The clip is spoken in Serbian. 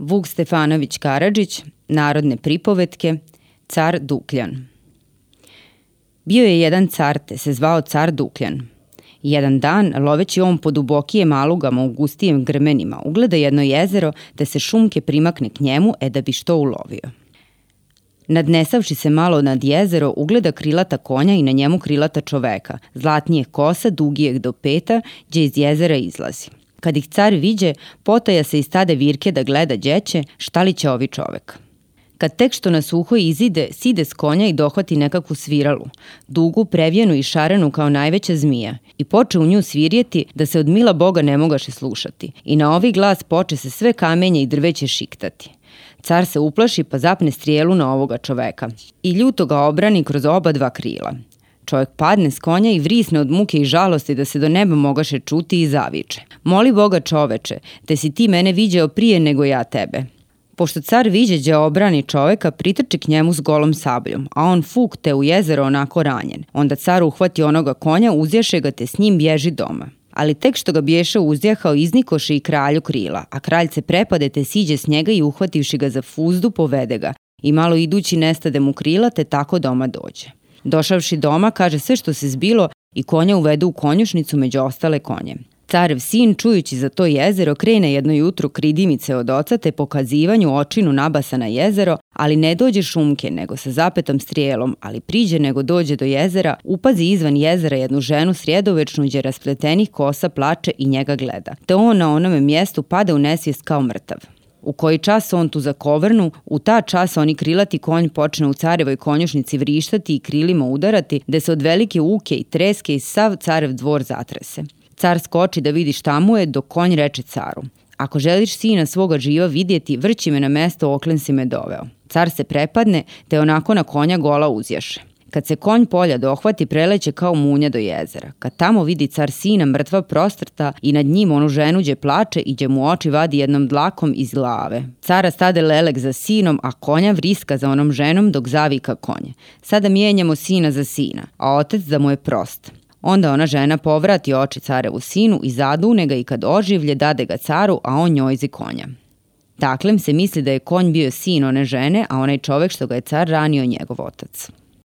Vuk Stefanović Karadžić, Narodne pripovetke, Car Dukljan. Bio je jedan car, te se zvao car Dukljan. Jedan dan, loveći on po dubokijem alugama u gustijem grmenima, ugleda jedno jezero, te se šumke primakne k njemu, e da bi što ulovio. Nadnesavši se malo nad jezero, ugleda krilata konja i na njemu krilata čoveka, zlatnije kosa, dugijeg do peta, gdje iz jezera izlazi. Kad ih car viđe, potaja se iz stade virke da gleda đeće, šta li će ovi čovek. Kad tek što na suho izide, side s konja i dohvati nekakvu sviralu, dugu, previjenu i šarenu kao najveća zmija, i poče u nju svirjeti da se od mila Boga ne mogaše slušati. I na ovi glas poče se sve kamenje i drveće šiktati. Car se uplaši pa zapne strijelu na ovoga čoveka i ljuto ga obrani kroz oba dva krila. Čovjek padne s konja i vrisne od muke i žalosti da se do neba mogaše čuti i zaviče. Moli Boga čoveče, te si ti mene viđao prije nego ja tebe. Pošto car viđeđe obrani čoveka, pritrči k njemu s golom sabljom, a on fuk te u jezero onako ranjen. Onda car uhvati onoga konja, uzjaše ga te s njim bježi doma ali tek što ga biješe uzdjahao iznikoše i kralju krila, a kralj se prepade te siđe s njega i uhvativši ga za fuzdu povede ga i malo idući nestade mu krila te tako doma dođe. Došavši doma kaže sve što se zbilo i konja uvedu u konjušnicu među ostale konje. Carev sin, čujući za to jezero, krene jedno jutro kridimice od oca te pokazivanju očinu nabasa na jezero, ali ne dođe šumke, nego sa zapetom strijelom, ali priđe nego dođe do jezera, upazi izvan jezera jednu ženu srijedovečnu gdje raspletenih kosa plače i njega gleda. Te on na onome mjestu pada u nesvijest kao mrtav. U koji čas on tu zakovrnu, u ta čas oni krilati konj počne u carevoj konjušnici vrištati i krilima udarati, da se od velike uke i treske i sav carev dvor zatrese. Car skoči da vidi šta mu je, dok konj reče caru. Ako želiš sina svoga živa vidjeti, vrći me na mesto oklen si me doveo. Car se prepadne, te onako na konja gola uzjaše. Kad se konj polja dohvati, preleće kao munja do jezera. Kad tamo vidi car sina mrtva prostrta i nad njim onu ženu gdje plače i gdje mu oči vadi jednom dlakom iz glave. Cara stade lelek za sinom, a konja vriska za onom ženom dok zavika konje. Sada mijenjamo sina za sina, a otec da mu je prost. Onda ona žena povrati oči carevu sinu i zadune ga i kad oživlje dade ga caru, a on njojzi konja. Taklem se misli da je konj bio sin one žene, a onaj čovek što ga je car ranio njegov otac.